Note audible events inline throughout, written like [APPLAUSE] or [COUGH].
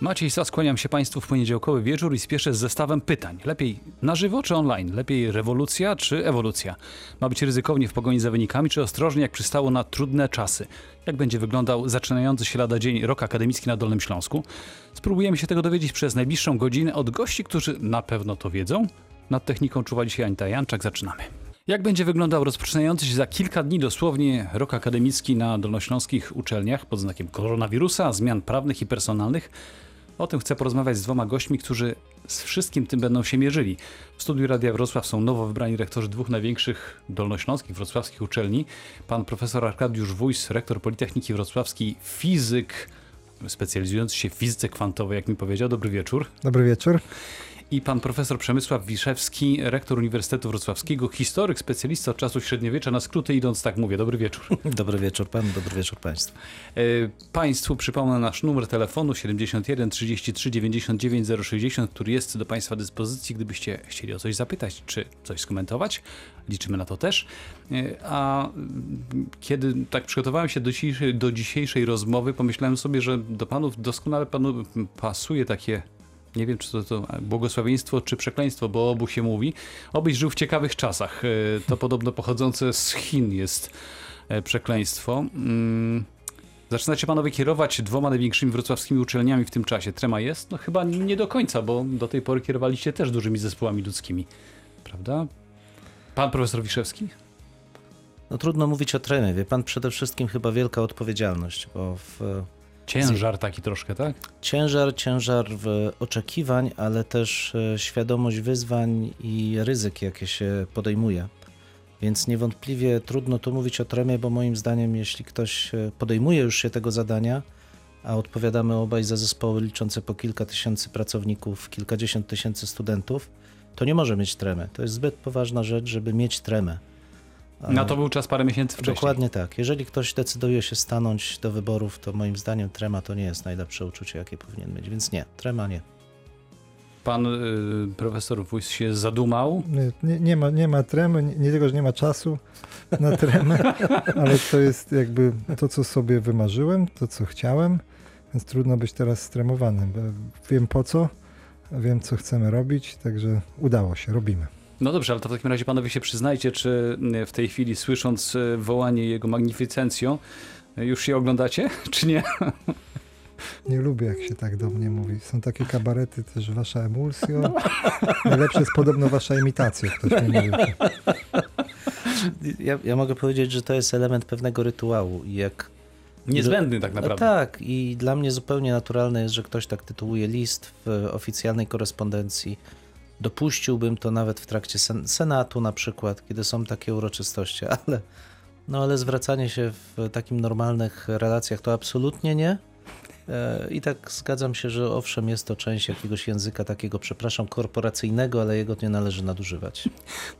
Maciej Sas, kłaniam się Państwu w poniedziałkowy wieczór i spieszę z zestawem pytań. Lepiej na żywo czy online? Lepiej rewolucja czy ewolucja? Ma być ryzykownie w pogoni za wynikami, czy ostrożnie jak przystało na trudne czasy? Jak będzie wyglądał zaczynający się lada dzień rok akademicki na Dolnym Śląsku? Spróbujemy się tego dowiedzieć przez najbliższą godzinę od gości, którzy na pewno to wiedzą. Nad techniką czuwa dzisiaj Anita Janczak. Zaczynamy. Jak będzie wyglądał rozpoczynający się za kilka dni dosłownie rok akademicki na dolnośląskich uczelniach pod znakiem koronawirusa, zmian prawnych i personalnych? O tym chcę porozmawiać z dwoma gośćmi, którzy z wszystkim tym będą się mierzyli. W studiu Radia Wrocław są nowo wybrani rektorzy dwóch największych dolnośląskich, wrocławskich uczelni. Pan profesor Arkadiusz Wójs, rektor Politechniki Wrocławskiej, fizyk, specjalizujący się w fizyce kwantowej, jak mi powiedział. Dobry wieczór. Dobry wieczór. I pan profesor Przemysław Wiszewski, rektor Uniwersytetu Wrocławskiego, historyk, specjalista od czasów średniowiecza, na skróty idąc tak mówię. Dobry wieczór. [LAUGHS] Dobry wieczór panu, dobry wieczór państwu. E, Państwu przypomnę nasz numer telefonu 71 33 99 060, który jest do Państwa dyspozycji, gdybyście chcieli o coś zapytać czy coś skomentować. Liczymy na to też. E, A mm, kiedy tak przygotowałem się do dzisiejszej, do dzisiejszej rozmowy, pomyślałem sobie, że do Panów doskonale panu pasuje takie nie wiem, czy to, to błogosławieństwo, czy przekleństwo, bo obu się mówi. Obyś żył w ciekawych czasach. E, To podobno pochodzące z Chin jest e, przekleństwo. Mm, Zaczynacie panowie kierować dwoma największymi wrocławskimi uczelniami w tym czasie. Trema jest? No chyba nie do końca, bo do tej pory kierowaliście też dużymi zespołami ludzkimi. Prawda? Pan profesor Wiszewski? No trudno mówić o tremie, wie pan, przede wszystkim chyba wielka odpowiedzialność, bo w Ciężar taki troszkę, tak? ciężar, ciężar oczekiwań, ale też e, świadomość wyzwań i ryzyk, jakie się podejmuje. Więc niewątpliwie trudno tu mówić o tremie, bo moim zdaniem, jeśli ktoś e, podejmuje już się tego zadania, a odpowiadamy obaj za zespoły liczące po kilka tysięcy pracowników, kilkadziesiąt tysięcy studentów, to nie może mieć tremy. To jest zbyt poważna rzecz, żeby mieć tremę. A- Na to był czas parę miesięcy wcześniej. Dokładnie tak. Jeżeli ktoś decyduje się stanąć do wyborów, to moim zdaniem trema to nie jest najlepsze uczucie, jakie powinien mieć. Więc nie, trema nie. Pan y, profesor Wójs się zadumał. Nie, nie, nie, ma, nie ma tremy, nie, nie tylko, że nie ma czasu na tremę, [LAUGHS] ale to jest jakby to, co sobie wymarzyłem, to, co chciałem, więc trudno być teraz stremowanym. Wiem po co, wiem, co chcemy robić, także udało się, robimy. No dobrze, ale to w takim razie panowie się przyznajcie, czy y, w tej chwili słysząc y, wołanie jego magnificencją, y, już się oglądacie, [LAUGHS] czy nie? Nie lubię, jak się tak do mnie mówi. Są takie kabarety też, wasza emulsjo. Najlepsze jest podobno wasza imitacja, ktoś mi mówił. Ja, ja mogę powiedzieć, że to jest element pewnego rytuału. I jak Niezbędny tak No naprawdę. tak, i dla mnie zupełnie naturalne jest, że ktoś tak tytułuje list w oficjalnej korespondencji. Dopuściłbym to nawet w trakcie sen Senatu na przykład, kiedy są takie uroczystości, [LAUGHS] ale, no ale zwracanie się w takim normalnych relacjach to absolutnie nie. E, I tak zgadzam się, że owszem, jest to część jakiegoś języka takiego, przepraszam, korporacyjnego, ale jego nie należy nadużywać.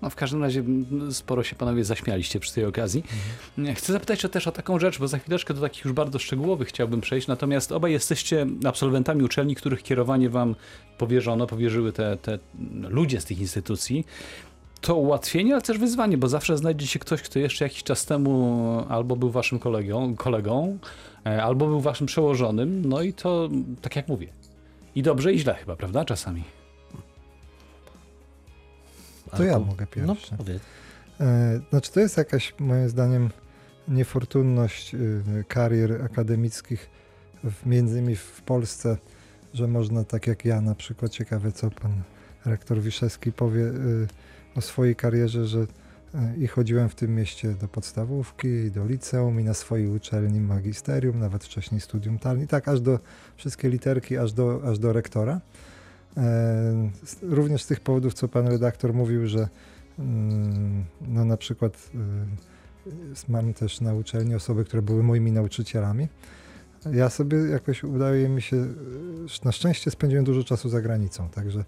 No, w każdym razie sporo się panowie zaśmialiście przy tej okazji. Chcę zapytać też o taką rzecz, bo za chwileczkę do takich już bardzo szczegółowych chciałbym przejść. Natomiast obaj jesteście absolwentami uczelni, których kierowanie wam powierzono, powierzyły te, te ludzie z tych instytucji. To ułatwienie, ale też wyzwanie, bo zawsze znajdzie się ktoś, kto jeszcze jakiś czas temu albo był waszym kolegą, kolegą e, albo był waszym przełożonym. No i to, tak jak mówię, i dobrze, i źle chyba, prawda? Czasami. To ja mogę No, pierwszy. powiedz. E, Znaczy, to jest jakaś, moim zdaniem, niefortunność y, karier akademickich, w, między innymi w Polsce, że można, tak jak ja na przykład, ciekawe co pan rektor Wiszewski powie o swojej karierze, że y, i chodziłem w tym mieście do podstawówki, i do liceum, i na swojej uczelni magisterium, nawet wcześniej studium talni, tak aż do wszystkie literki, aż do, aż do rektora. E, Również z tych powodów, co pan redaktor mówił, że Mm, No na przykład y, mam też na uczelni osoby, które były moimi nauczycielami. Ja sobie jakoś udaje mi się, na szczęście spędziłem dużo czasu za granicą, także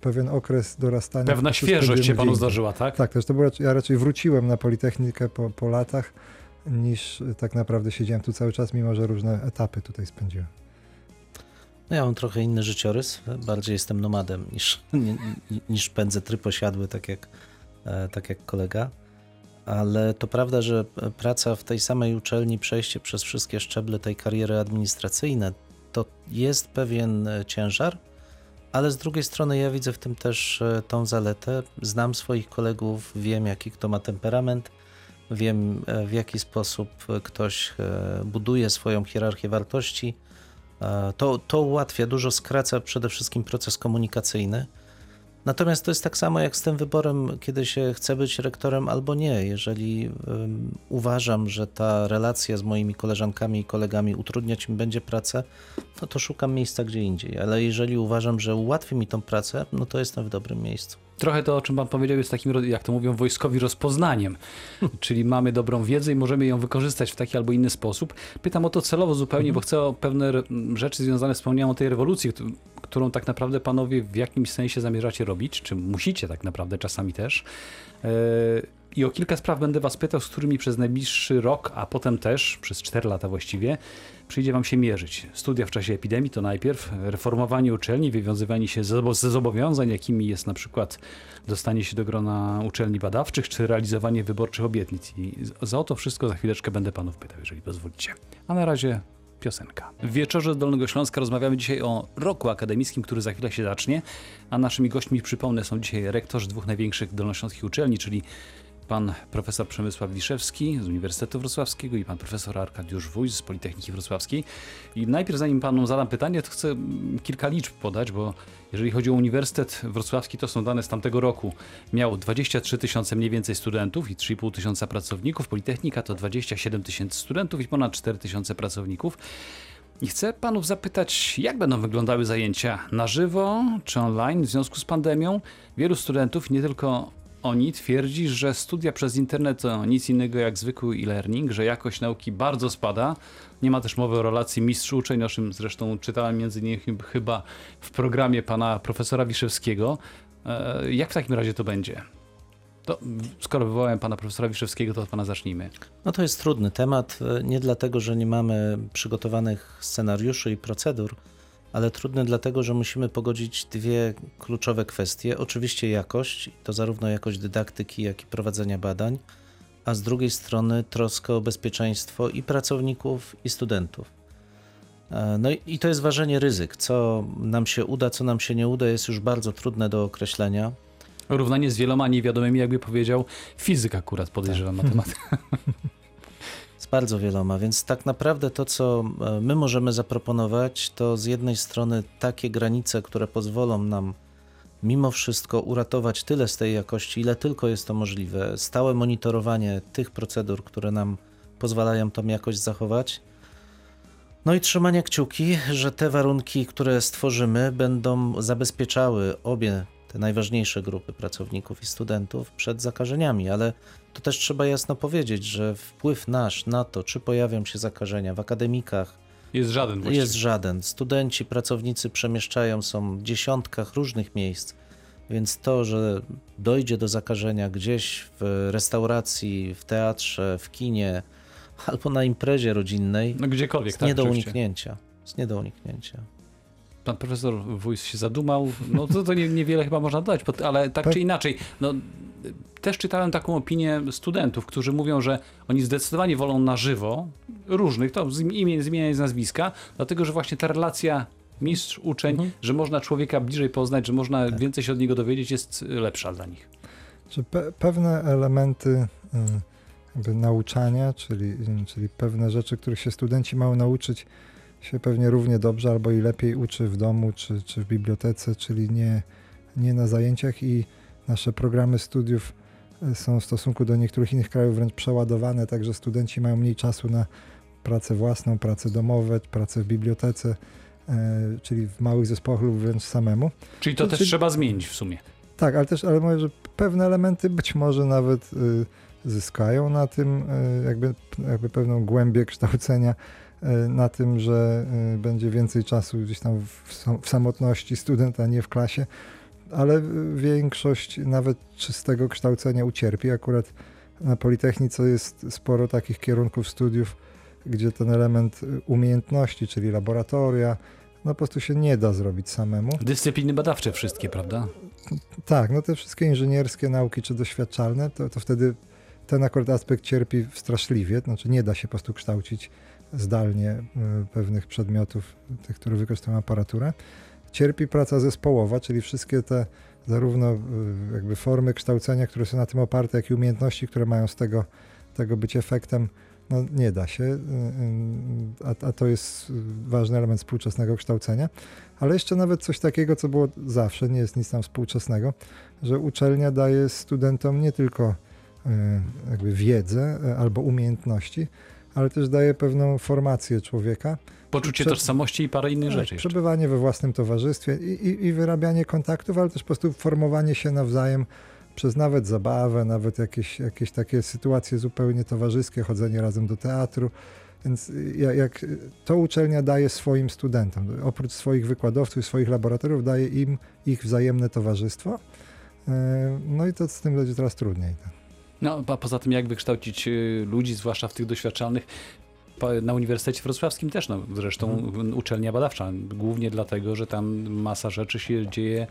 pewien okres dorastania. Pewna świeżość się panu zdarzyła, tak? Tak, też to było, ja raczej wróciłem na Politechnikę po, po latach, niż y, tak naprawdę siedziałem tu cały czas, mimo że różne etapy tutaj spędziłem. No ja mam trochę inny życiorys. Bardziej jestem nomadem niż, [LAUGHS] ni- ni- niż pędzę tryb osiadły, tak jak, e, tak jak kolega. Ale to prawda, że praca w tej samej uczelni, przejście przez wszystkie szczeble tej kariery administracyjnej, to jest pewien e, ciężar, ale z drugiej strony ja widzę w tym też e, tą zaletę. Znam swoich kolegów, wiem jaki kto ma temperament, wiem e, w jaki sposób ktoś e, buduje swoją hierarchię wartości. To, to ułatwia, dużo skraca przede wszystkim proces komunikacyjny. Natomiast to jest tak samo jak z tym wyborem, kiedy się chce być rektorem albo nie. Jeżeli ym, uważam, że ta relacja z moimi koleżankami i kolegami utrudniać mi będzie pracę, no to szukam miejsca gdzie indziej. Ale jeżeli uważam, że ułatwi mi tą pracę, no to jestem w dobrym miejscu. Trochę to, o czym pan powiedział, jest takim, jak to mówią wojskowi, rozpoznaniem. [LAUGHS] Czyli mamy dobrą wiedzę i możemy ją wykorzystać w taki albo inny sposób. Pytam o to celowo zupełnie, bo chcę o pewne rzeczy związane, wspomniałem o tej rewolucji, któ- którą tak naprawdę panowie w jakimś sensie zamierzacie robić, czy musicie tak naprawdę czasami też. I o kilka spraw będę was pytał, z którymi przez najbliższy rok, a potem też przez 4 lata właściwie, przyjdzie wam się mierzyć. Studia w czasie epidemii to najpierw, reformowanie uczelni, wywiązywanie się ze zobo- ze zobowiązań, jakimi jest na przykład dostanie się do grona uczelni badawczych, czy realizowanie wyborczych obietnic. I za to wszystko za chwileczkę będę panów pytał, jeżeli pozwolicie. A na razie piosenka. W wieczorze z Dolnego Śląska rozmawiamy dzisiaj o roku akademickim, który za chwilę się zacznie, a naszymi gośćmi, przypomnę, są dzisiaj rektorzy dwóch największych dolnośląskich uczelni, czyli pan profesor Przemysław Wiszewski z Uniwersytetu Wrocławskiego i pan profesor Arkadiusz Wójs z Politechniki Wrocławskiej. I najpierw, zanim panu zadam pytanie, to chcę kilka liczb podać, bo jeżeli chodzi o Uniwersytet Wrocławski, to są dane z tamtego roku. Miał 23 tysiące mniej więcej studentów i 3,5 tysiąca pracowników. Politechnika to 27 tysięcy studentów i ponad 4 tysiące pracowników. I chcę panów zapytać, jak będą wyglądały zajęcia na żywo czy online w związku z pandemią? Wielu studentów, nie tylko oni, twierdzi, że studia przez internet to nic innego jak zwykły e-learning, że jakość nauki bardzo spada. Nie ma też mowy o relacji mistrz-uczeń, o czym zresztą czytałem między innymi chyba w programie pana profesora Wiszewskiego. E, Jak w takim razie to będzie? To, skoro wywołałem pana profesora Wiszewskiego, to od pana zacznijmy. No to jest trudny temat, e, nie dlatego, że nie mamy przygotowanych scenariuszy i procedur, ale trudny dlatego, że musimy pogodzić dwie kluczowe kwestie. Oczywiście jakość, to zarówno jakość dydaktyki, jak i prowadzenia badań, a z drugiej strony troskę o bezpieczeństwo i pracowników, i studentów. E, No i to jest ważenie ryzyk. Co nam się uda, co nam się nie uda, jest już bardzo trudne do określenia. Równanie z wieloma niewiadomymi, jakby powiedział fizyk akurat, podejrzewam matematyka. [LAUGHS] Bardzo wieloma, więc tak naprawdę to, co e, my możemy zaproponować, to z jednej strony takie granice, które pozwolą nam mimo wszystko uratować tyle z tej jakości, ile tylko jest to możliwe. Stałe monitorowanie tych procedur, które nam pozwalają tą jakość zachować. No i trzymanie kciuki, że te warunki, które stworzymy, będą zabezpieczały obie te najważniejsze grupy pracowników i studentów przed zakażeniami, ale to też trzeba jasno powiedzieć, że wpływ nasz na to, czy pojawią się zakażenia w akademikach, Jest żaden właściwie. jest żaden. Studenci, pracownicy przemieszczają są w dziesiątkach różnych miejsc, więc to, że dojdzie do zakażenia gdzieś w restauracji, w teatrze, w kinie albo na imprezie rodzinnej, No gdziekolwiek, jest tak, nie do oczywiście. uniknięcia. Jest nie do uniknięcia. Pan profesor Wójs się zadumał, no to, to nie, niewiele chyba można dodać, ale tak czy inaczej, no też czytałem taką opinię studentów, którzy mówią, że oni zdecydowanie wolą na żywo, różnych, to imię, z imienia i z nazwiska, dlatego, że właśnie ta relacja mistrz-uczeń, Mhm. że można człowieka bliżej poznać, że można więcej się od niego dowiedzieć, jest lepsza dla nich. Czy pe- pewne elementy y, nauczania, czyli, czyli pewne rzeczy, których się studenci mają nauczyć, się pewnie równie dobrze albo i lepiej uczy w domu czy, czy w bibliotece, czyli nie, nie na zajęciach i nasze programy studiów y, są w stosunku do niektórych innych krajów wręcz przeładowane, także studenci mają mniej czasu na pracę własną, pracę domowe, pracę w bibliotece, y, czyli w małych zespołach lub wręcz samemu. Czyli to To też czy- trzeba zmienić w sumie. Tak, ale też, ale mówię, że pewne elementy być może nawet y, zyskają na tym, y, jakby, jakby pewną głębię kształcenia, na tym, że y, będzie więcej czasu gdzieś tam w, sam- w samotności studenta, nie w klasie, ale większość nawet czystego kształcenia ucierpi. Akurat na Politechnice jest sporo takich kierunków studiów, gdzie ten element y, umiejętności, czyli laboratoria, no po prostu się nie da zrobić samemu. Dyscypliny badawcze wszystkie, prawda? Tak, no te wszystkie inżynierskie nauki czy doświadczalne, to, to wtedy ten akurat aspekt cierpi straszliwie, znaczy nie da się po prostu kształcić zdalnie y, pewnych przedmiotów, tych, które wykorzystują aparaturę. Cierpi praca zespołowa, czyli wszystkie te zarówno y, jakby formy kształcenia, które są na tym oparte, jak i umiejętności, które mają z tego, tego być efektem, no nie da się, y, a, a to jest ważny element współczesnego kształcenia. Ale jeszcze nawet coś takiego, co było zawsze, nie jest nic tam współczesnego, że uczelnia daje studentom nie tylko jakby wiedzę albo umiejętności, ale też daje pewną formację człowieka. Poczucie Prze- tożsamości i parę innych Tak, rzeczy jeszcze. przebywanie we własnym towarzystwie i, i, i wyrabianie kontaktów, ale też po prostu formowanie się nawzajem przez nawet zabawę, nawet jakieś, jakieś takie sytuacje zupełnie towarzyskie, chodzenie razem do teatru. Więc y, ja- jak y, to uczelnia daje swoim studentom, oprócz swoich wykładowców swoich laboratoriów, daje im ich wzajemne towarzystwo. Y, No i to z tym będzie teraz trudniej. No, a poza tym jak wykształcić y, ludzi, zwłaszcza w tych doświadczalnych, na Uniwersytecie Wrocławskim też, no, zresztą Mhm. uczelnia badawcza, głównie dlatego, że tam masa rzeczy się dzieje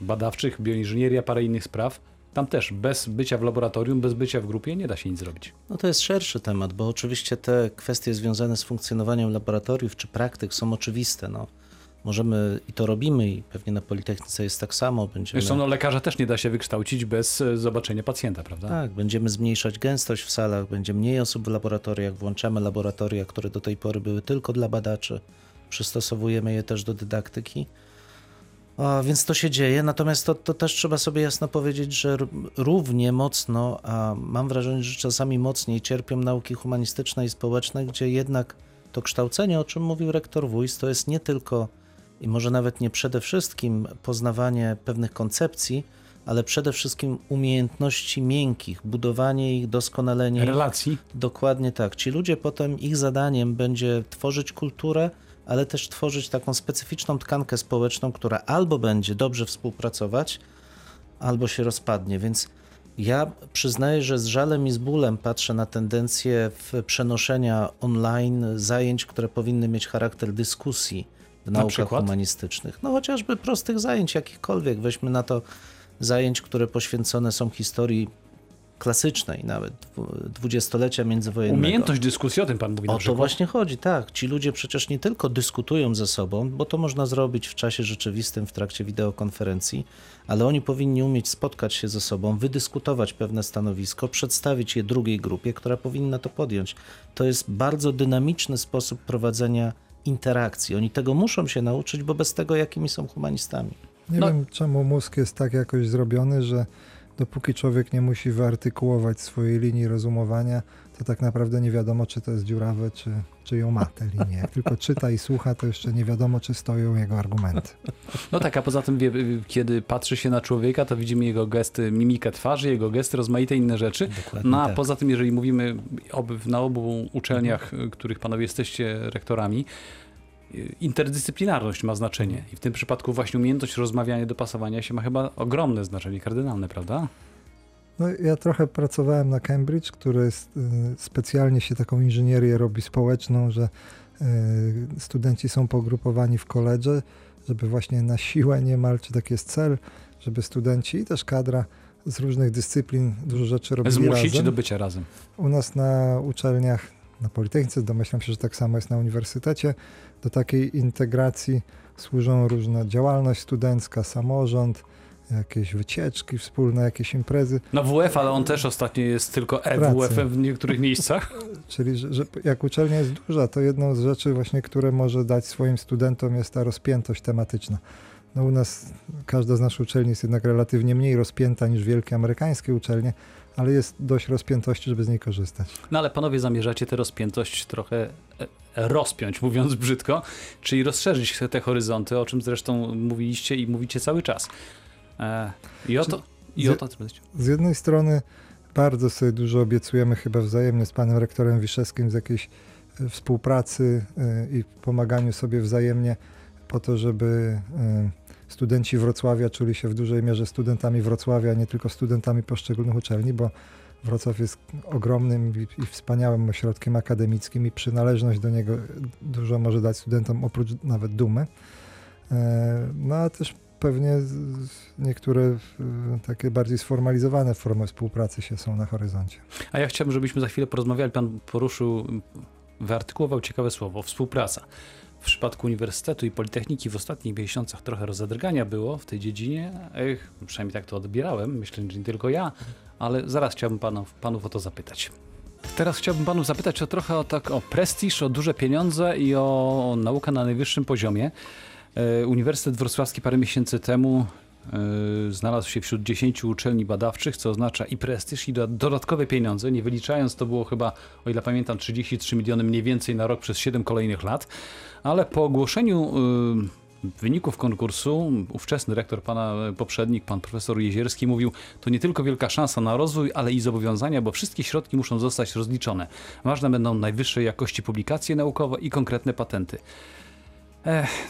badawczych, bioinżynieria, parę innych spraw. Tam też bez bycia w laboratorium, bez bycia w grupie nie da się nic zrobić. No to jest szerszy temat, bo oczywiście te kwestie związane z funkcjonowaniem laboratoriów czy praktyk są oczywiste. No. Możemy i to robimy i pewnie na Politechnice jest tak samo. Będziemy, Zresztą no, lekarza też nie da się wykształcić bez e, zobaczenia pacjenta, prawda? tak, będziemy zmniejszać gęstość w salach, będzie mniej osób w laboratoriach, włączamy laboratoria, które do tej pory były tylko dla badaczy, przystosowujemy je też do dydaktyki. A, więc to się dzieje, natomiast to, to też trzeba sobie jasno powiedzieć, że równie mocno, a mam wrażenie, że czasami mocniej cierpią nauki humanistyczne i społeczne, gdzie jednak to kształcenie, o czym mówił rektor Wójs, to jest nie tylko i może nawet nie przede wszystkim poznawanie pewnych koncepcji, ale przede wszystkim umiejętności miękkich, budowanie ich, doskonalenie. Relacji. Dokładnie tak. Ci ludzie potem, ich zadaniem będzie tworzyć kulturę, ale też tworzyć taką specyficzną tkankę społeczną, która albo będzie dobrze współpracować, albo się rozpadnie. Więc ja przyznaję, że z żalem i z bólem patrzę na tendencję w przenoszenia online zajęć, które powinny mieć charakter dyskusji w naukach przykład? humanistycznych. No chociażby prostych zajęć jakichkolwiek. Weźmy na to zajęć, które poświęcone są historii klasycznej, nawet dwu- dwudziestolecia międzywojennego. Umiejętność dyskusji, o tym pan mówi O to właśnie chodzi, tak. Ci ludzie przecież nie tylko dyskutują ze sobą, bo to można zrobić w czasie rzeczywistym, w trakcie wideokonferencji, ale oni powinni umieć spotkać się ze sobą, wydyskutować pewne stanowisko, przedstawić je drugiej grupie, która powinna to podjąć. To jest bardzo dynamiczny sposób prowadzenia interakcji. Oni tego muszą się nauczyć, bo bez tego jakimi są humanistami. Nie No- wiem, czemu mózg jest tak jakoś zrobiony, że dopóki człowiek nie musi wyartykułować swojej linii rozumowania, to tak naprawdę nie wiadomo, czy to jest dziurawe, czy, czy ją ma tę linię. Jak tylko czyta i słucha, to jeszcze nie wiadomo, czy stoją jego argumenty. No tak, a poza tym, kiedy patrzy się na człowieka, to widzimy jego gesty, mimikę twarzy, jego gesty, rozmaite inne rzeczy. Dokładnie No a tak. poza tym, jeżeli mówimy ob, na obu uczelniach, których panowie jesteście rektorami, interdyscyplinarność ma znaczenie. I w tym przypadku właśnie umiejętność rozmawiania, dopasowania się ma chyba ogromne znaczenie, kardynalne, prawda? No, ja trochę pracowałem na Cambridge, które y, specjalnie się taką inżynierię robi społeczną, że y, studenci są pogrupowani w koledże, żeby właśnie na siłę niemal, czy taki jest cel, żeby studenci i też kadra z różnych dyscyplin dużo rzeczy robili Zmusić razem. do bycia razem. U nas na uczelniach, na Politechnice, domyślam się, że tak samo jest na uniwersytecie, do takiej integracji służą różna działalność studencka, samorząd, jakieś wycieczki wspólne, jakieś imprezy. No WF, ale on też ostatnio jest tylko Racja. EWF w niektórych miejscach. [LAUGHS] Czyli, że, że jak uczelnia jest duża, to jedną z rzeczy właśnie, które może dać swoim studentom jest ta rozpiętość tematyczna. No u nas każda z naszych uczelni jest jednak relatywnie mniej rozpięta niż wielkie amerykańskie uczelnie, ale jest dość rozpiętości, żeby z niej korzystać. No ale panowie zamierzacie tę rozpiętość trochę e, rozpiąć, mówiąc brzydko, czyli rozszerzyć te horyzonty, o czym zresztą mówiliście i mówicie cały czas. E, I o to... I o to Z jednej strony bardzo sobie dużo obiecujemy chyba wzajemnie z panem rektorem Wiszewskim z jakiejś e, współpracy e, i pomaganiu sobie wzajemnie po to, żeby e, studenci Wrocławia czuli się w dużej mierze studentami Wrocławia, a nie tylko studentami poszczególnych uczelni, bo Wrocław jest ogromnym i, wspaniałym ośrodkiem akademickim i przynależność do niego dużo może dać studentom oprócz nawet dumy. E, No a też pewnie niektóre takie bardziej sformalizowane formy współpracy się są na horyzoncie. A ja chciałbym, żebyśmy za chwilę porozmawiali. Pan poruszył wyartykułował ciekawe słowo współpraca. W przypadku Uniwersytetu i Politechniki w ostatnich miesiącach trochę rozedrgania było w tej dziedzinie. Ech, przynajmniej tak to odbierałem. Myślę, że nie tylko ja, ale zaraz chciałbym panów, panów o to zapytać. Teraz chciałbym panów zapytać o trochę o, tak, o prestiż, o duże pieniądze i o naukę na najwyższym poziomie. E, Uniwersytet Wrocławski parę miesięcy temu e, znalazł się wśród 10 uczelni badawczych, co oznacza i prestiż, i do, dodatkowe pieniądze. Nie wyliczając, to było chyba, o ile pamiętam, 33 miliony mniej więcej na rok przez 7 kolejnych lat. Ale po ogłoszeniu y, wyników konkursu, ówczesny rektor, pana poprzednik, pan profesor Jezierski mówił, to nie tylko wielka szansa na rozwój, ale i zobowiązania, bo wszystkie środki muszą zostać rozliczone. Ważne będą najwyższej jakości publikacje naukowe i konkretne patenty.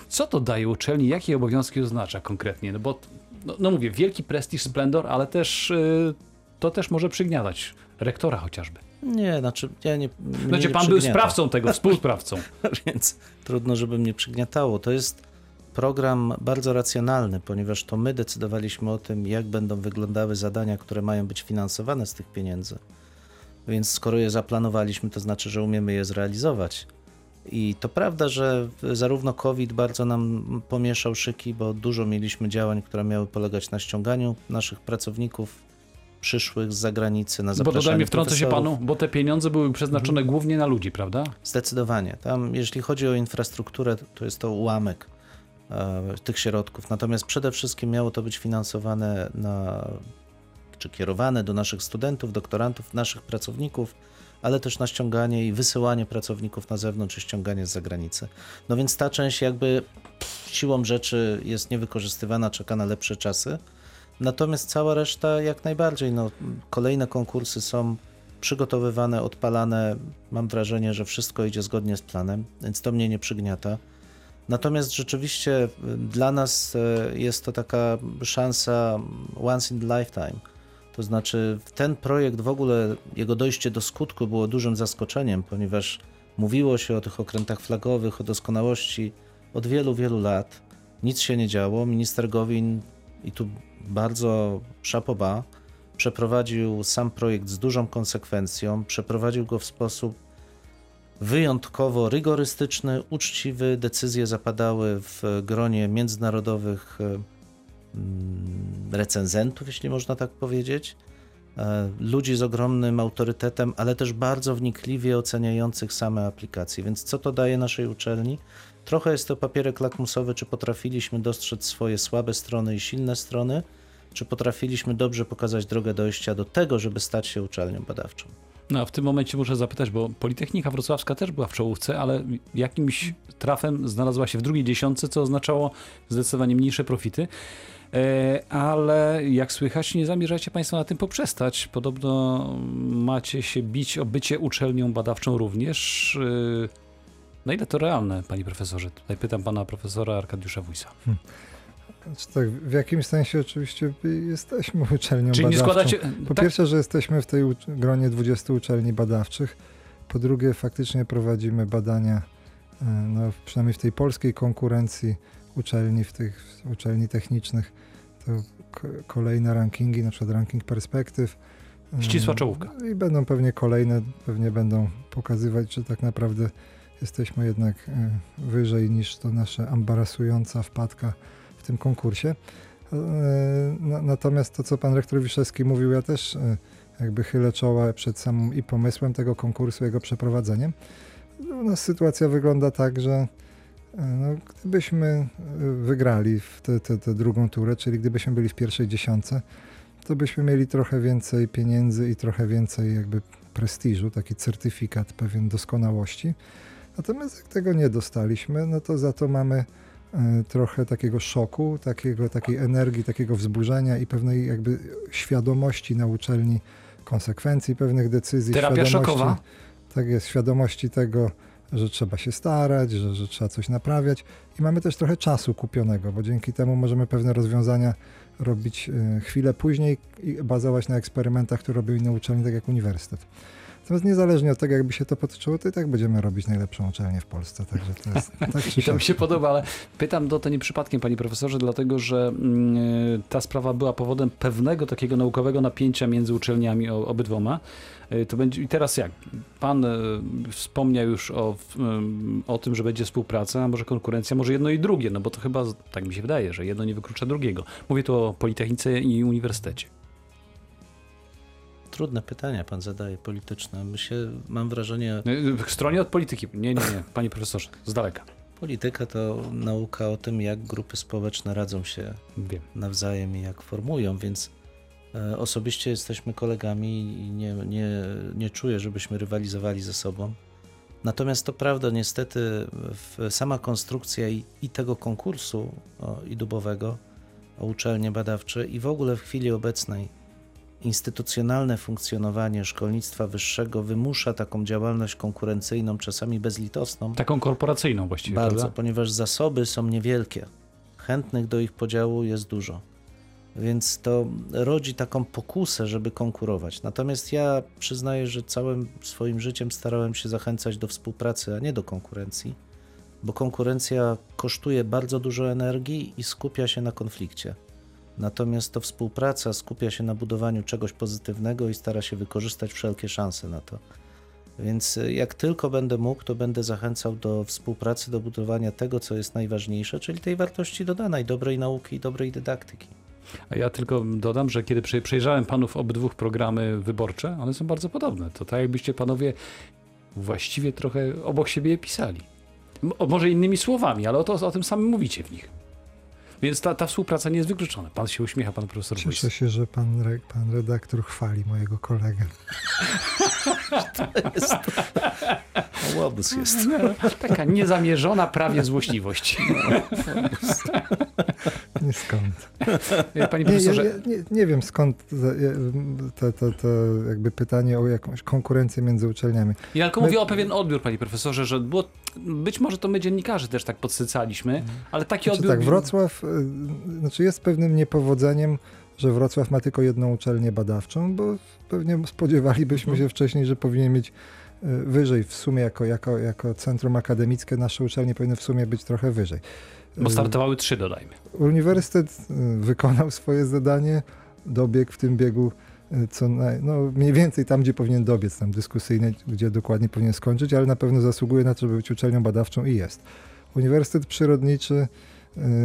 Co to daje uczelni? Jakie obowiązki oznacza konkretnie? No bo, no, no mówię, wielki prestiż, splendor, ale też y, to też może przygniatać rektora chociażby. Nie, znaczy ja nie. Znaczy nie pan był przygniata. sprawcą tego, współsprawcą. [LAUGHS] więc trudno, żeby mnie przygniatało. To jest program bardzo racjonalny, ponieważ to my decydowaliśmy o tym, jak będą wyglądały zadania, które mają być finansowane z tych pieniędzy. Więc skoro je zaplanowaliśmy, to znaczy, że umiemy je zrealizować. I to prawda, że zarówno COVID bardzo nam pomieszał szyki, bo dużo mieliśmy działań, które miały polegać na ściąganiu naszych pracowników przyszłych z zagranicy, na Bo zapraszaniu dodajmy, wtrącę się panu, bo te pieniądze były przeznaczone głównie na ludzi, prawda? Zdecydowanie. Tam, jeśli chodzi o infrastrukturę, to jest to ułamek e, tych środków. Natomiast przede wszystkim miało to być finansowane na, czy kierowane do naszych studentów, doktorantów, naszych pracowników, ale też na ściąganie i wysyłanie pracowników na zewnątrz i ściąganie z zagranicy. No więc ta część jakby siłą rzeczy jest niewykorzystywana, czeka na lepsze czasy. Natomiast cała reszta jak najbardziej. No, kolejne konkursy są przygotowywane, odpalane. Mam wrażenie, że wszystko idzie zgodnie z planem, więc to mnie nie przygniata. Natomiast rzeczywiście y, dla nas y, jest to taka szansa once in a lifetime. To znaczy, ten projekt w ogóle, jego dojście do skutku było dużym zaskoczeniem, ponieważ mówiło się o tych okrętach flagowych, o doskonałości od wielu, wielu lat. Nic się nie działo. Minister Gowin, i tu bardzo szapoba, przeprowadził sam projekt z dużą konsekwencją, przeprowadził go w sposób wyjątkowo rygorystyczny, uczciwy. Decyzje zapadały w gronie międzynarodowych e, recenzentów, jeśli można tak powiedzieć. E, Ludzi z ogromnym autorytetem, ale też bardzo wnikliwie oceniających same aplikacje. Więc co to daje naszej uczelni? Trochę jest to papierek lakmusowy, czy potrafiliśmy dostrzec swoje słabe strony i silne strony, czy potrafiliśmy dobrze pokazać drogę dojścia do tego, żeby stać się uczelnią badawczą. No a w tym momencie muszę zapytać, bo Politechnika Wrocławska też była w czołówce, ale jakimś trafem znalazła się w drugiej dziesiątce, co oznaczało zdecydowanie mniejsze profity. E, ale jak słychać, nie zamierzacie Państwo na tym poprzestać. Podobno macie się bić o bycie uczelnią badawczą również. E, Na ile to realne, Panie Profesorze? Tutaj pytam Pana Profesora Arkadiusza Wójsa. Znaczy tak, w jakimś sensie oczywiście jesteśmy uczelnią Czyli badawczą. składacie... Po tak, pierwsze, że jesteśmy w tej gronie 20 uczelni badawczych. Po drugie, faktycznie prowadzimy badania, e, no, przynajmniej w tej polskiej konkurencji uczelni, w tych uczelni technicznych, to kolejne rankingi, na przykład ranking perspektyw. E, Ścisła czołówka. I będą pewnie kolejne, pewnie będą pokazywać, że tak naprawdę jesteśmy jednak e, wyżej niż to nasza embarasująca wpadka w tym konkursie. E, na- Natomiast to, co pan rektor Wiszewski mówił, ja też e, jakby chylę czoła przed samym i pomysłem tego konkursu, jego przeprowadzeniem. U nas sytuacja wygląda tak, że no, gdybyśmy e, wygrali w tę drugą turę, czyli gdybyśmy byli w pierwszej dziesiątce, to byśmy mieli trochę więcej pieniędzy i trochę więcej jakby prestiżu, taki certyfikat pewien doskonałości. Natomiast jak tego nie dostaliśmy, no to za to mamy e, trochę takiego szoku, takiego, takiej energii, takiego wzburzenia i pewnej jakby świadomości na uczelni konsekwencji pewnych decyzji. Terapia szokowa. Tak jest, świadomości tego, że trzeba się starać, że, że trzeba coś naprawiać i mamy też trochę czasu kupionego, bo dzięki temu możemy pewne rozwiązania robić e, chwilę później i bazować na eksperymentach, które robią inne uczelnie, tak jak uniwersytet. Natomiast niezależnie od tego, jakby się to potoczyło, to i tak będziemy robić najlepszą uczelnię w Polsce. Także to jest [LAUGHS] tak I to mi się podoba, ale pytam do to nie przypadkiem, panie profesorze, dlatego że mm, y, ta sprawa była powodem pewnego takiego naukowego napięcia między uczelniami obydwoma. Y, To będzie, I teraz jak? Pan y, wspomniał już o, o tym, że będzie współpraca, a może konkurencja, może jedno i drugie, no bo to chyba, tak mi się wydaje, że jedno nie wyklucza drugiego. Mówię tu o Politechnice i Uniwersytecie. Trudne pytania pan zadaje polityczne. My się, mam wrażenie, Y, W stronie od polityki. Nie, nie, nie, panie profesorze, z daleka. polityka to nauka o tym, jak grupy społeczne radzą się Wiem. nawzajem i jak formują, więc e, osobiście jesteśmy kolegami i nie, nie, nie czuję, żebyśmy rywalizowali ze sobą. Natomiast to prawda, niestety sama konstrukcja i, i tego konkursu o, i dubowego o uczelnie badawcze i w ogóle w chwili obecnej instytucjonalne funkcjonowanie szkolnictwa wyższego wymusza taką działalność konkurencyjną, czasami bezlitosną, Taką korporacyjną właściwie, bardzo, prawda? ponieważ zasoby są niewielkie. Chętnych do ich podziału jest dużo. Więc to rodzi taką pokusę, żeby konkurować. Natomiast ja przyznaję, że całym swoim życiem starałem się zachęcać do współpracy, a nie do konkurencji, bo konkurencja kosztuje bardzo dużo energii i skupia się na konflikcie. Natomiast to współpraca skupia się na budowaniu czegoś pozytywnego i stara się wykorzystać wszelkie szanse na to. Więc y, jak tylko będę mógł, to będę zachęcał do współpracy, do budowania tego, co jest najważniejsze, czyli tej wartości dodanej, dobrej nauki i dobrej dydaktyki. A ja tylko dodam, że kiedy prze- przejrzałem panów obydwu programy wyborcze, one są bardzo podobne. To tak jakbyście panowie właściwie trochę obok siebie pisali. Może innymi słowami, ale o, to, o tym samym mówicie w nich. Więc ta, ta współpraca nie jest wykluczona. Pan się uśmiecha, pan profesor Cieszę się, że pan, re, pan redaktor chwali mojego kolegę. [LAUGHS] Jest... [LAUGHS] Łobuz jest. Taka niezamierzona prawie złośliwość. [LAUGHS] Nie skąd. [LAUGHS] Panie Nie, profesorze, ja, nie, nie wiem skąd to, to, to jakby pytanie o jakąś konkurencję między uczelniami. Ja tylko My- mówię o pewien odbiór, panie profesorze, że było, być może to my dziennikarze też tak podsycaliśmy, ale taki Znaczy odbiór... tak, Wrocław y, znaczy jest pewnym niepowodzeniem, że Wrocław ma tylko jedną uczelnię badawczą, bo pewnie spodziewalibyśmy Mhm. się wcześniej, że powinien mieć y, wyżej w sumie jako, jako, jako centrum akademickie nasze uczelnie powinny w sumie być trochę wyżej. Bo startowały trzy, dodajmy. Uniwersytet y, wykonał swoje zadanie, dobiegł w tym biegu y, co naj, no mniej więcej tam, gdzie powinien dobiec, tam dyskusyjnie, gdzie dokładnie powinien skończyć, ale na pewno zasługuje na to, żeby być uczelnią badawczą i jest. Uniwersytet Przyrodniczy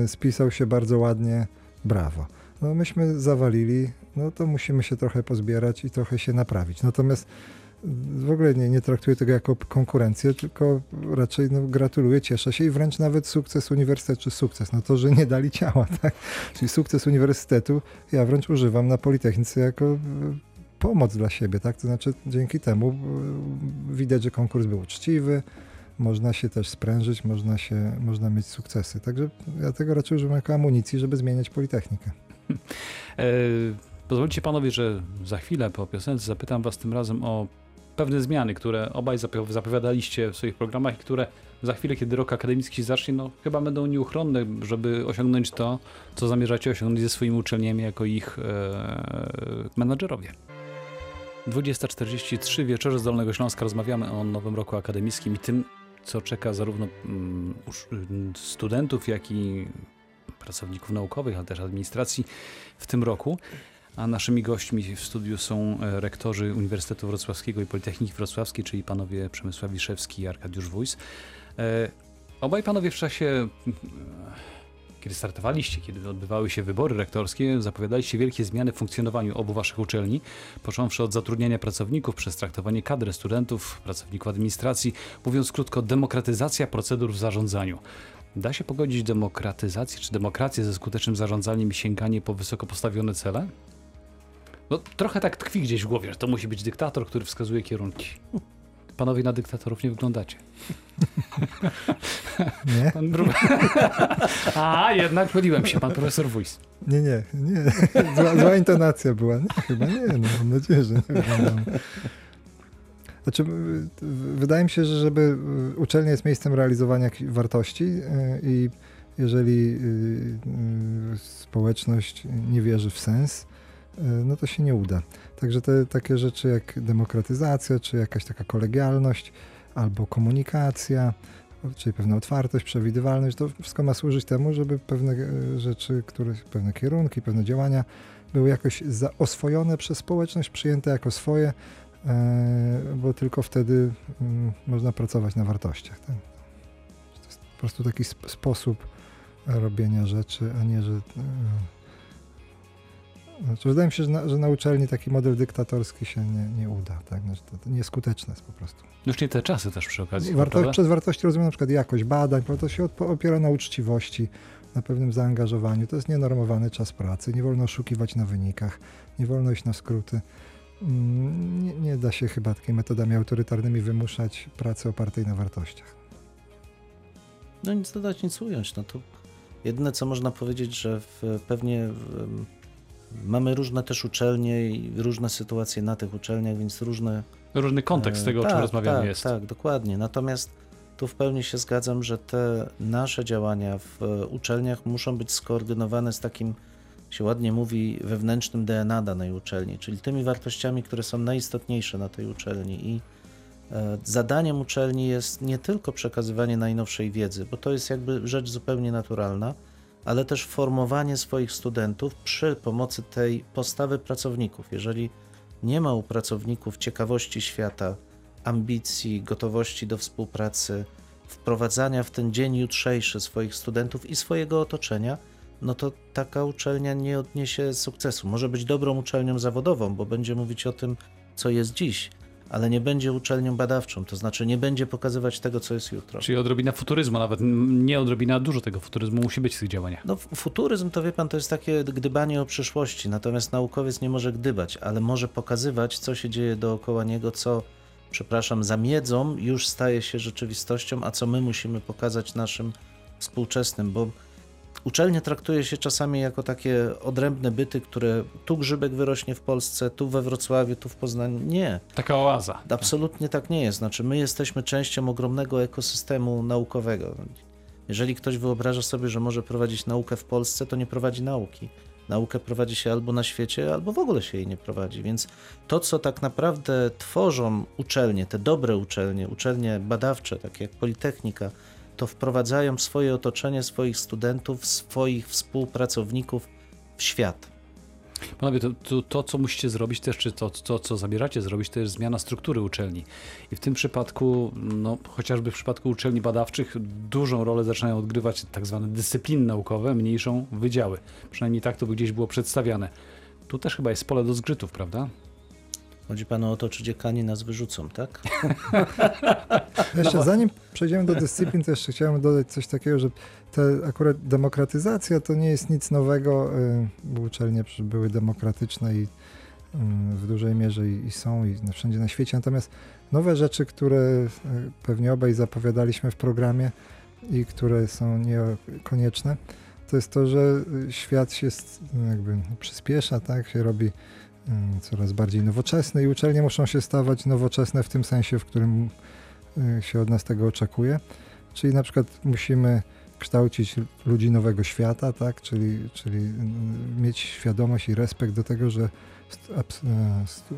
y, spisał się bardzo ładnie, brawo. No myśmy zawalili, no to musimy się trochę pozbierać i trochę się naprawić. Natomiast w ogóle nie, nie traktuję tego jako konkurencję, tylko raczej no, gratuluję, cieszę się i wręcz nawet sukces uniwersytetu, czy sukces, no to, że nie dali ciała, [LAUGHS] tak? Czyli sukces uniwersytetu ja wręcz używam na Politechnice jako y, pomoc dla siebie, tak? To znaczy dzięki temu y, widać, że konkurs był uczciwy, można się też sprężyć, można, się, można mieć sukcesy. Także ja tego raczej używam jako amunicji, żeby zmieniać Politechnikę. E, pozwolicie panowie, że za chwilę po piosence zapytam was tym razem o pewne zmiany, które obaj zapo- zapowiadaliście w swoich programach i które za chwilę, kiedy rok akademicki się zacznie, no chyba będą nieuchronne, żeby osiągnąć to, co zamierzacie osiągnąć ze swoimi uczelniami jako ich e, menadżerowie. 20.43 wieczorze z Dolnego Śląska rozmawiamy o nowym roku akademickim i tym, co czeka zarówno mm, studentów, jak i pracowników naukowych, ale też administracji w tym roku. A naszymi gośćmi w studiu są e, rektorzy Uniwersytetu Wrocławskiego i Politechniki Wrocławskiej, czyli panowie Przemysław Wiszewski i Arkadiusz Wójs. E, Obaj panowie w czasie, mm, kiedy startowaliście, kiedy odbywały się wybory rektorskie, zapowiadaliście wielkie zmiany w funkcjonowaniu obu waszych uczelni, począwszy od zatrudniania pracowników, przez traktowanie kadry studentów, pracowników administracji, mówiąc krótko, demokratyzacja procedur w zarządzaniu. Da się pogodzić demokratyzację czy demokrację ze skutecznym zarządzaniem i sięganie po wysoko postawione cele? No, trochę tak tkwi gdzieś w głowie, że to musi być dyktator, który wskazuje kierunki. Panowie na dyktatorów nie wyglądacie. Nie? [LAUGHS] Pan Bru... [LAUGHS] A, jednak myliłem się, pan profesor Wójs. Nie, nie, nie. Zła, zła intonacja była. Nie, chyba nie, no, mam nadzieję, że nie wyglądam. Znaczy, wydaje mi się, że żeby y, uczelnia jest miejscem realizowania wartości y, i jeżeli y, społeczność nie wierzy w sens, no to się nie uda. Także te takie rzeczy jak demokratyzacja, czy jakaś taka kolegialność, albo komunikacja, czyli pewna otwartość, przewidywalność, to wszystko ma służyć temu, żeby pewne e, rzeczy, które, pewne kierunki, pewne działania były jakoś oswojone przez społeczność, przyjęte jako swoje, e, bo tylko wtedy mm, można pracować na wartościach. Tak? To jest po prostu taki sp- sposób robienia rzeczy, a nie, że. Znaczy, wydaje mi się, że na, że na uczelni taki model dyktatorski się nie, nie uda. Tak? Znaczy, to, to nieskuteczne jest po prostu. Już nie te czasy też przy okazji. Warto, przez wartości rozumiem na przykład jakość badań, bo to się opiera na uczciwości, na pewnym zaangażowaniu. To jest nienormowany czas pracy, nie wolno oszukiwać na wynikach, nie wolno iść na skróty. Mm, Nie, nie da się chyba takimi metodami autorytarnymi wymuszać pracy opartej na wartościach. No nic dodać, nic ująć. No to jedyne, co można powiedzieć, że w, pewnie em, mamy różne też uczelnie i różne sytuacje na tych uczelniach, więc różne Różny kontekst E, tego, o czym tak, rozmawiamy tak, jest. Tak, dokładnie. Natomiast tu w pełni się zgadzam, że te nasze działania w e, uczelniach muszą być skoordynowane z takim, się ładnie mówi, wewnętrznym DNA danej uczelni, czyli tymi wartościami, które są najistotniejsze na tej uczelni. I e, zadaniem uczelni jest nie tylko przekazywanie najnowszej wiedzy, bo to jest jakby rzecz zupełnie naturalna, ale też formowanie swoich studentów przy pomocy tej postawy pracowników. Jeżeli nie ma u pracowników ciekawości świata, ambicji, gotowości do współpracy, wprowadzania w ten dzień jutrzejszy swoich studentów i swojego otoczenia, no to taka uczelnia nie odniesie sukcesu. Może być dobrą uczelnią zawodową, bo będzie mówić o tym, co jest dziś, ale nie będzie uczelnią badawczą, to znaczy nie będzie pokazywać tego, co jest jutro. Czyli odrobina futuryzmu, nawet nie odrobina, dużo tego futuryzmu musi być w tych działaniach. No, futuryzm to wie pan, to jest takie gdybanie o przyszłości, natomiast naukowiec nie może gdybać, ale może pokazywać, co się dzieje dookoła niego, co, przepraszam, za miedzą już staje się rzeczywistością, a co my musimy pokazać naszym współczesnym, bo uczelnie traktuje się czasami jako takie odrębne byty, które tu grzybek wyrośnie w Polsce, tu we Wrocławiu, tu w Poznaniu. Nie, Taka oaza. Absolutnie tak nie jest. Znaczy, my jesteśmy częścią ogromnego ekosystemu naukowego. Jeżeli ktoś wyobraża sobie, że może prowadzić naukę w Polsce, to nie prowadzi nauki. Naukę prowadzi się albo na świecie, albo w ogóle się jej nie prowadzi. Więc to, co tak naprawdę tworzą uczelnie, te dobre uczelnie, uczelnie badawcze, takie jak Politechnika, to wprowadzają swoje otoczenie swoich studentów, swoich współpracowników w świat. Panowie, to, to, to, co musicie zrobić też, czy to, to, co zamierzacie zrobić, to jest zmiana struktury uczelni. I w tym przypadku, no, chociażby w przypadku uczelni badawczych, dużą rolę zaczynają odgrywać tak zwane dyscypliny naukowe, mniejszą wydziały. Przynajmniej tak to by gdzieś było przedstawiane. Tu też chyba jest pole do zgrzytów, prawda? Chodzi panu o to, czy dziekani nas wyrzucą, tak? [LAUGHS] Jeszcze zanim przejdziemy do dyscyplin, to jeszcze chciałem dodać coś takiego, że te akurat demokratyzacja to nie jest nic nowego, y, bo uczelnie były demokratyczne i y, w dużej mierze i, są i wszędzie na świecie. Natomiast nowe rzeczy, które y, pewnie obaj zapowiadaliśmy w programie i które są niekonieczne, to jest to, że y, świat się jakby przyspiesza, tak, się robi coraz bardziej nowoczesny i uczelnie muszą się stawać nowoczesne w tym sensie, w którym y, się od nas tego oczekuje. Czyli na przykład musimy kształcić ludzi nowego świata, tak? czyli, czyli y, mieć świadomość i respekt do tego, że stu-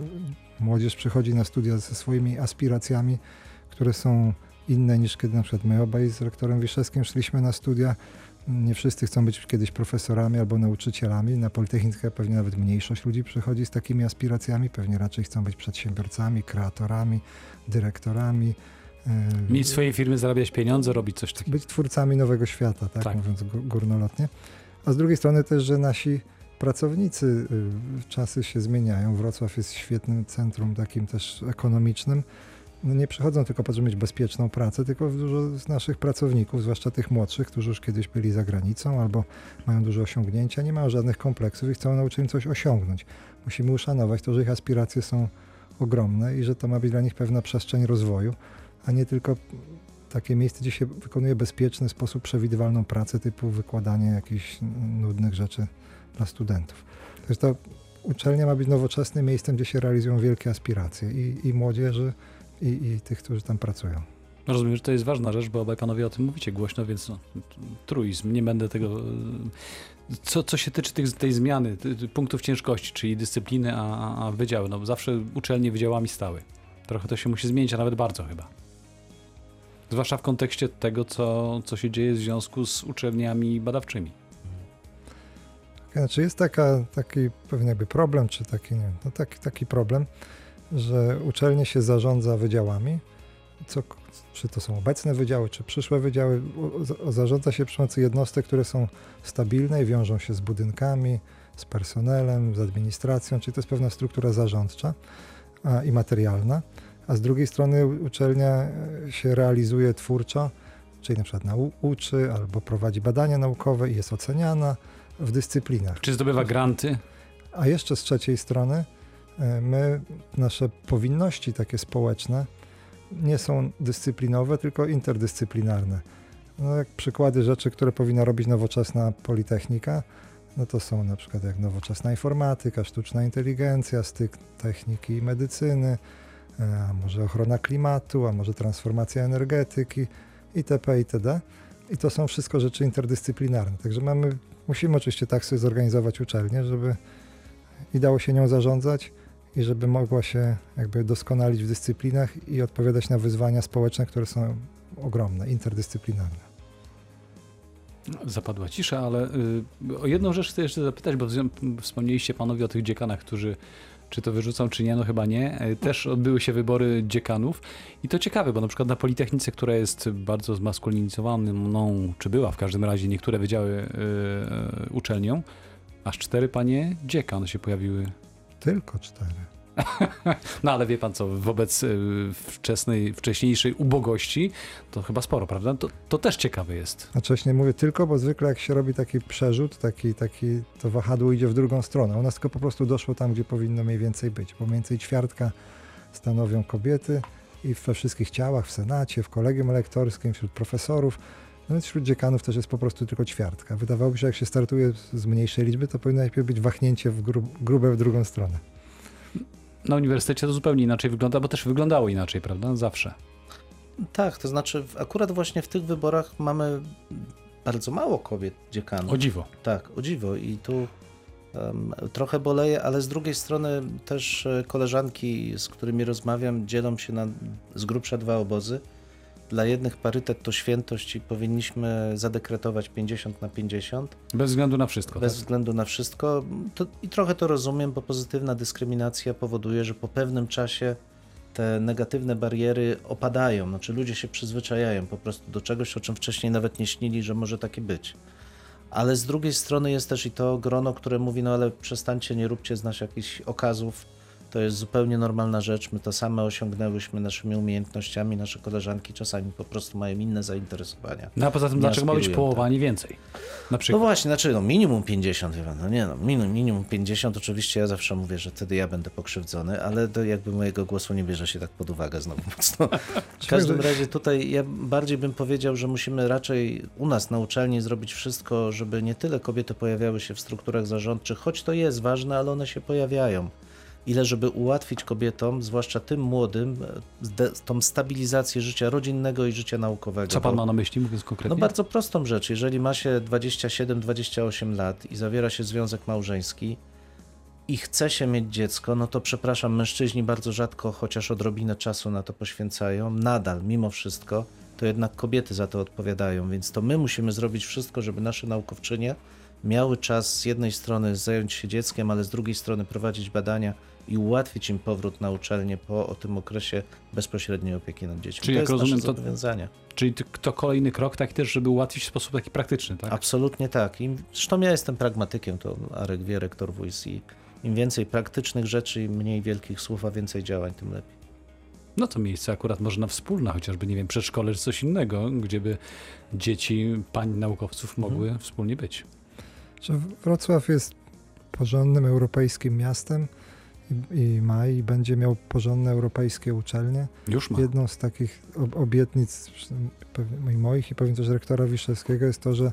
młodzież przychodzi na studia ze swoimi aspiracjami, które są inne niż kiedy na przykład my obaj z rektorem Wiszewskim szliśmy na studia. Nie wszyscy chcą być kiedyś profesorami albo nauczycielami. Na Politechnikę pewnie nawet mniejszość ludzi przychodzi z takimi aspiracjami. Pewnie raczej chcą być przedsiębiorcami, kreatorami, dyrektorami. y, Mieć swoje firmy, zarabiać pieniądze, robić coś takiego. być twórcami nowego świata, tak, Tak. mówiąc gó- górnolotnie. A z drugiej strony też, że nasi pracownicy, y, czasy się zmieniają. Wrocław jest świetnym centrum takim też ekonomicznym. No nie przychodzą tylko po to, żeby mieć bezpieczną pracę, tylko dużo z naszych pracowników, zwłaszcza tych młodszych, którzy już kiedyś byli za granicą albo mają duże osiągnięcia, nie mają żadnych kompleksów i chcą na uczelni coś osiągnąć. Musimy uszanować to, że ich aspiracje są ogromne i że to ma być dla nich pewna przestrzeń rozwoju, a nie tylko takie miejsce, gdzie się wykonuje bezpieczny sposób przewidywalną pracę, typu wykładanie jakichś nudnych rzeczy dla studentów. Także to uczelnia ma być nowoczesnym miejscem, gdzie się realizują wielkie aspiracje i, i młodzieży, i, i tych, którzy tam pracują. Rozumiem, że to jest ważna rzecz, bo obaj panowie o tym mówicie głośno, więc no, truizm, nie będę tego... Co, co się tyczy tych, tej zmiany, punktów ciężkości, czyli dyscypliny, a, a- wydziały, no zawsze uczelnie wydziałami stały. Trochę to się musi zmienić, a nawet bardzo chyba. Zwłaszcza w kontekście tego, co, co się dzieje w związku z uczelniami badawczymi. Znaczy jest taka, taki pewien jakby problem, czy taki, nie no taki, taki problem, że uczelnie się zarządza wydziałami, co, czy to są obecne wydziały, czy przyszłe wydziały, zarządza się przy pomocy jednostek, które są stabilne i wiążą się z budynkami, z personelem, z administracją, czyli to jest pewna struktura zarządcza a, i materialna, a z drugiej strony uczelnia e, się realizuje twórczo, czyli na przykład nau- uczy albo prowadzi badania naukowe i jest oceniana w dyscyplinach. Czy zdobywa granty? A jeszcze z trzeciej strony, my, nasze powinności takie społeczne nie są dyscyplinowe, tylko interdyscyplinarne. No, jak przykłady rzeczy, które powinna robić nowoczesna politechnika, no to są na przykład jak nowoczesna informatyka, sztuczna inteligencja, styk techniki i medycyny, e, a może ochrona klimatu, a może transformacja energetyki itp. itd. I to są wszystko rzeczy interdyscyplinarne. Także mamy Musimy oczywiście tak sobie zorganizować uczelnię, żeby i dało się nią zarządzać i żeby mogła się jakby doskonalić w dyscyplinach i odpowiadać na wyzwania społeczne, które są ogromne, interdyscyplinarne. Zapadła cisza, ale y, o jedną rzecz chcę jeszcze zapytać, bo wspomnieliście panowie o tych dziekanach, którzy czy to wyrzucą, czy nie, no chyba nie. Y, Też odbyły się wybory dziekanów i to ciekawe, bo na przykład na Politechnice, która jest bardzo zmaskulinizowaną, czy była w każdym razie, niektóre wydziały y, uczelnią, aż cztery panie dziekan się pojawiły. Tylko cztery. No ale wie pan co, wobec y, wczesnej, wcześniejszej ubogości, to chyba sporo, prawda? To, to też ciekawe jest. A wcześniej mówię tylko, bo zwykle jak się robi taki przerzut, taki, taki, to wahadło idzie w drugą stronę. U nas tylko po prostu doszło tam, gdzie powinno mniej więcej być, bo mniej więcej ćwiartka stanowią kobiety i we wszystkich ciałach, w Senacie, w kolegium elektorskim, wśród profesorów. No więc wśród dziekanów też jest po prostu tylko ćwiartka. Wydawałoby się, że jak się startuje z mniejszej liczby, to powinno najpierw być wahnięcie w gru, grube w drugą stronę. Na uniwersytecie to zupełnie inaczej wygląda, bo też wyglądało inaczej, prawda? Zawsze. Tak, to znaczy akurat właśnie w tych wyborach mamy bardzo mało kobiet dziekanów. O dziwo. Tak, o dziwo i tu em, trochę boleję, ale z drugiej strony też e, koleżanki, z którymi rozmawiam, dzielą się na z grubsza dwa obozy. Dla jednych parytet to świętość i powinniśmy zadekretować 50 na 50, Bez względu na wszystko. bez tak? względu na wszystko. To, I trochę to rozumiem, bo pozytywna dyskryminacja powoduje, że po pewnym czasie te negatywne bariery opadają. Znaczy ludzie się przyzwyczajają po prostu do czegoś, o czym wcześniej nawet nie śnili, że może takie być. Ale z drugiej strony jest też i to grono, które mówi, no ale przestańcie, nie róbcie z nas jakichś okazów. To jest zupełnie normalna rzecz. My to same osiągnęłyśmy naszymi umiejętnościami. Nasze koleżanki czasami po prostu mają inne zainteresowania. No a poza tym, dlaczego ma być połowa, a nie więcej? Na No przykład. właśnie, znaczy no minimum 50 chyba, no nie no, minimum, minimum 50, oczywiście ja zawsze mówię, że wtedy ja będę pokrzywdzony, ale to jakby mojego głosu nie bierze się tak pod uwagę znowu mocno. [LAUGHS] W każdym razie tutaj ja bardziej bym powiedział, że musimy raczej u nas na uczelni zrobić wszystko, żeby nie tyle kobiety pojawiały się w strukturach zarządczych, choć to jest ważne, ale one się pojawiają. Ile żeby ułatwić kobietom, zwłaszcza tym młodym, tą stabilizację życia rodzinnego i życia naukowego. Co pan ma na myśli, mówiąc konkretnie? no bardzo prostą rzecz. Jeżeli ma się 27-28 lat i zawiera się związek małżeński i chce się mieć dziecko, no to przepraszam, mężczyźni bardzo rzadko, chociaż odrobinę czasu na to poświęcają, nadal, mimo wszystko, to jednak kobiety za to odpowiadają, więc to my musimy zrobić wszystko, żeby nasze naukowczynie miały czas z jednej strony zająć się dzieckiem, ale z drugiej strony prowadzić badania i ułatwić im powrót na uczelnię po o tym okresie bezpośredniej opieki nad dziećmi. Czyli to jak jest rozumiem, nasze to- zobowiązanie. Czyli to kolejny krok taki też, żeby ułatwić w sposób taki praktyczny, tak? Absolutnie tak. I zresztą ja jestem pragmatykiem, to Arek wie, rektor WIS i im więcej praktycznych rzeczy, im mniej wielkich słów, a więcej działań, tym lepiej. No to miejsce akurat może na wspólne, chociażby, nie wiem, przedszkole czy coś innego, gdzie by dzieci pań naukowców mogły wspólnie być. Wrocław jest porządnym europejskim miastem i, i ma i będzie miał porządne europejskie uczelnie. Już ma. Jedną z takich ob- obietnic i moich i pewnie też rektora Wiszewskiego jest to, że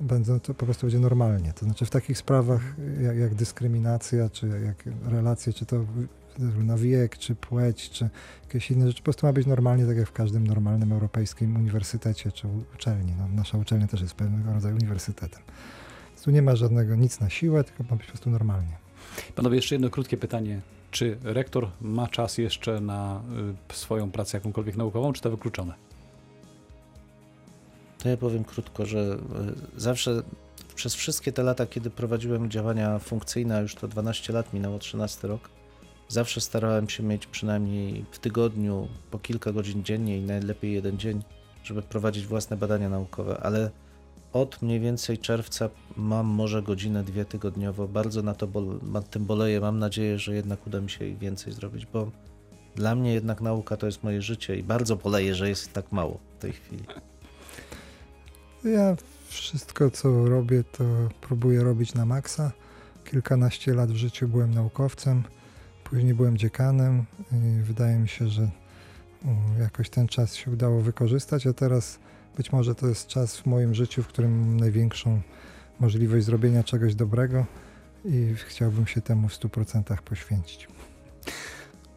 będą to po prostu będzie normalnie. To znaczy w takich sprawach jak, jak dyskryminacja, czy jak relacje, czy to na wiek, czy płeć, czy jakieś inne rzeczy. Po prostu ma być normalnie, tak jak w każdym normalnym europejskim uniwersytecie czy uczelni. No, nasza uczelnia też jest pewnego rodzaju uniwersytetem. Tu nie ma żadnego nic na siłę, tylko ma być po prostu normalnie. Panowie, jeszcze jedno krótkie pytanie. Czy rektor ma czas jeszcze na y, swoją pracę jakąkolwiek naukową, czy to wykluczone? To ja powiem krótko, że e, zawsze przez wszystkie te lata, kiedy prowadziłem działania funkcyjne, już to 12 lat minęło, 13 rok, zawsze starałem się mieć przynajmniej w tygodniu po kilka godzin dziennie i najlepiej jeden dzień, żeby prowadzić własne badania naukowe, ale od mniej więcej czerwca mam może godzinę, dwie tygodniowo. Bardzo na to nad tym boleję. Mam nadzieję, że jednak uda mi się więcej zrobić, bo dla mnie jednak nauka to jest moje życie i bardzo boleję, że jest tak mało w tej chwili. Ja wszystko, co robię, to próbuję robić na maksa. Kilkanaście lat w życiu byłem naukowcem, później byłem dziekanem i wydaje mi się, że u, jakoś ten czas się udało wykorzystać, a teraz być może to jest czas w moim życiu, w którym mam największą możliwość zrobienia czegoś dobrego i chciałbym się temu w 100% poświęcić.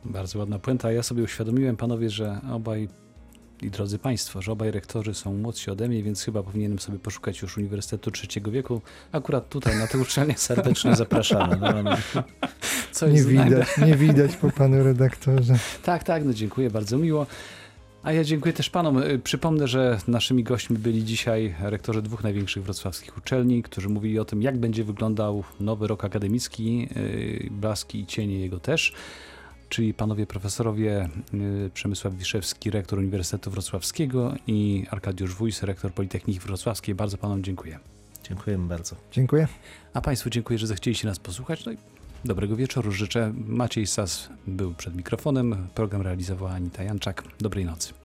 Bardzo ładna puenta. Ja sobie uświadomiłem, panowie, że obaj i drodzy państwo, że obaj rektorzy są młodsi ode mnie, więc chyba powinienem sobie poszukać już Uniwersytetu Trzeciego Wieku. Akurat tutaj, na tej uczelni. [LAUGHS] Serdecznie zapraszamy. No, no. Coś Nie widać, nie widać po panu redaktorze. Tak, tak, no dziękuję, bardzo miło. A ja dziękuję też panom. Y, Przypomnę, że naszymi gośćmi byli dzisiaj rektorzy dwóch największych wrocławskich uczelni, którzy mówili o tym, jak będzie wyglądał nowy rok akademicki, y, blaski i cienie jego też. Czyli panowie profesorowie y, Przemysław Wiszewski, rektor Uniwersytetu Wrocławskiego i Arkadiusz Wójs, rektor Politechniki Wrocławskiej. Bardzo panom dziękuję. Dziękujemy bardzo. Dziękuję. A Państwu dziękuję, że zechcieliście nas posłuchać. No i dobrego wieczoru życzę. Maciej Sas był przed mikrofonem. Program realizowała Anita Janczak. Dobrej nocy.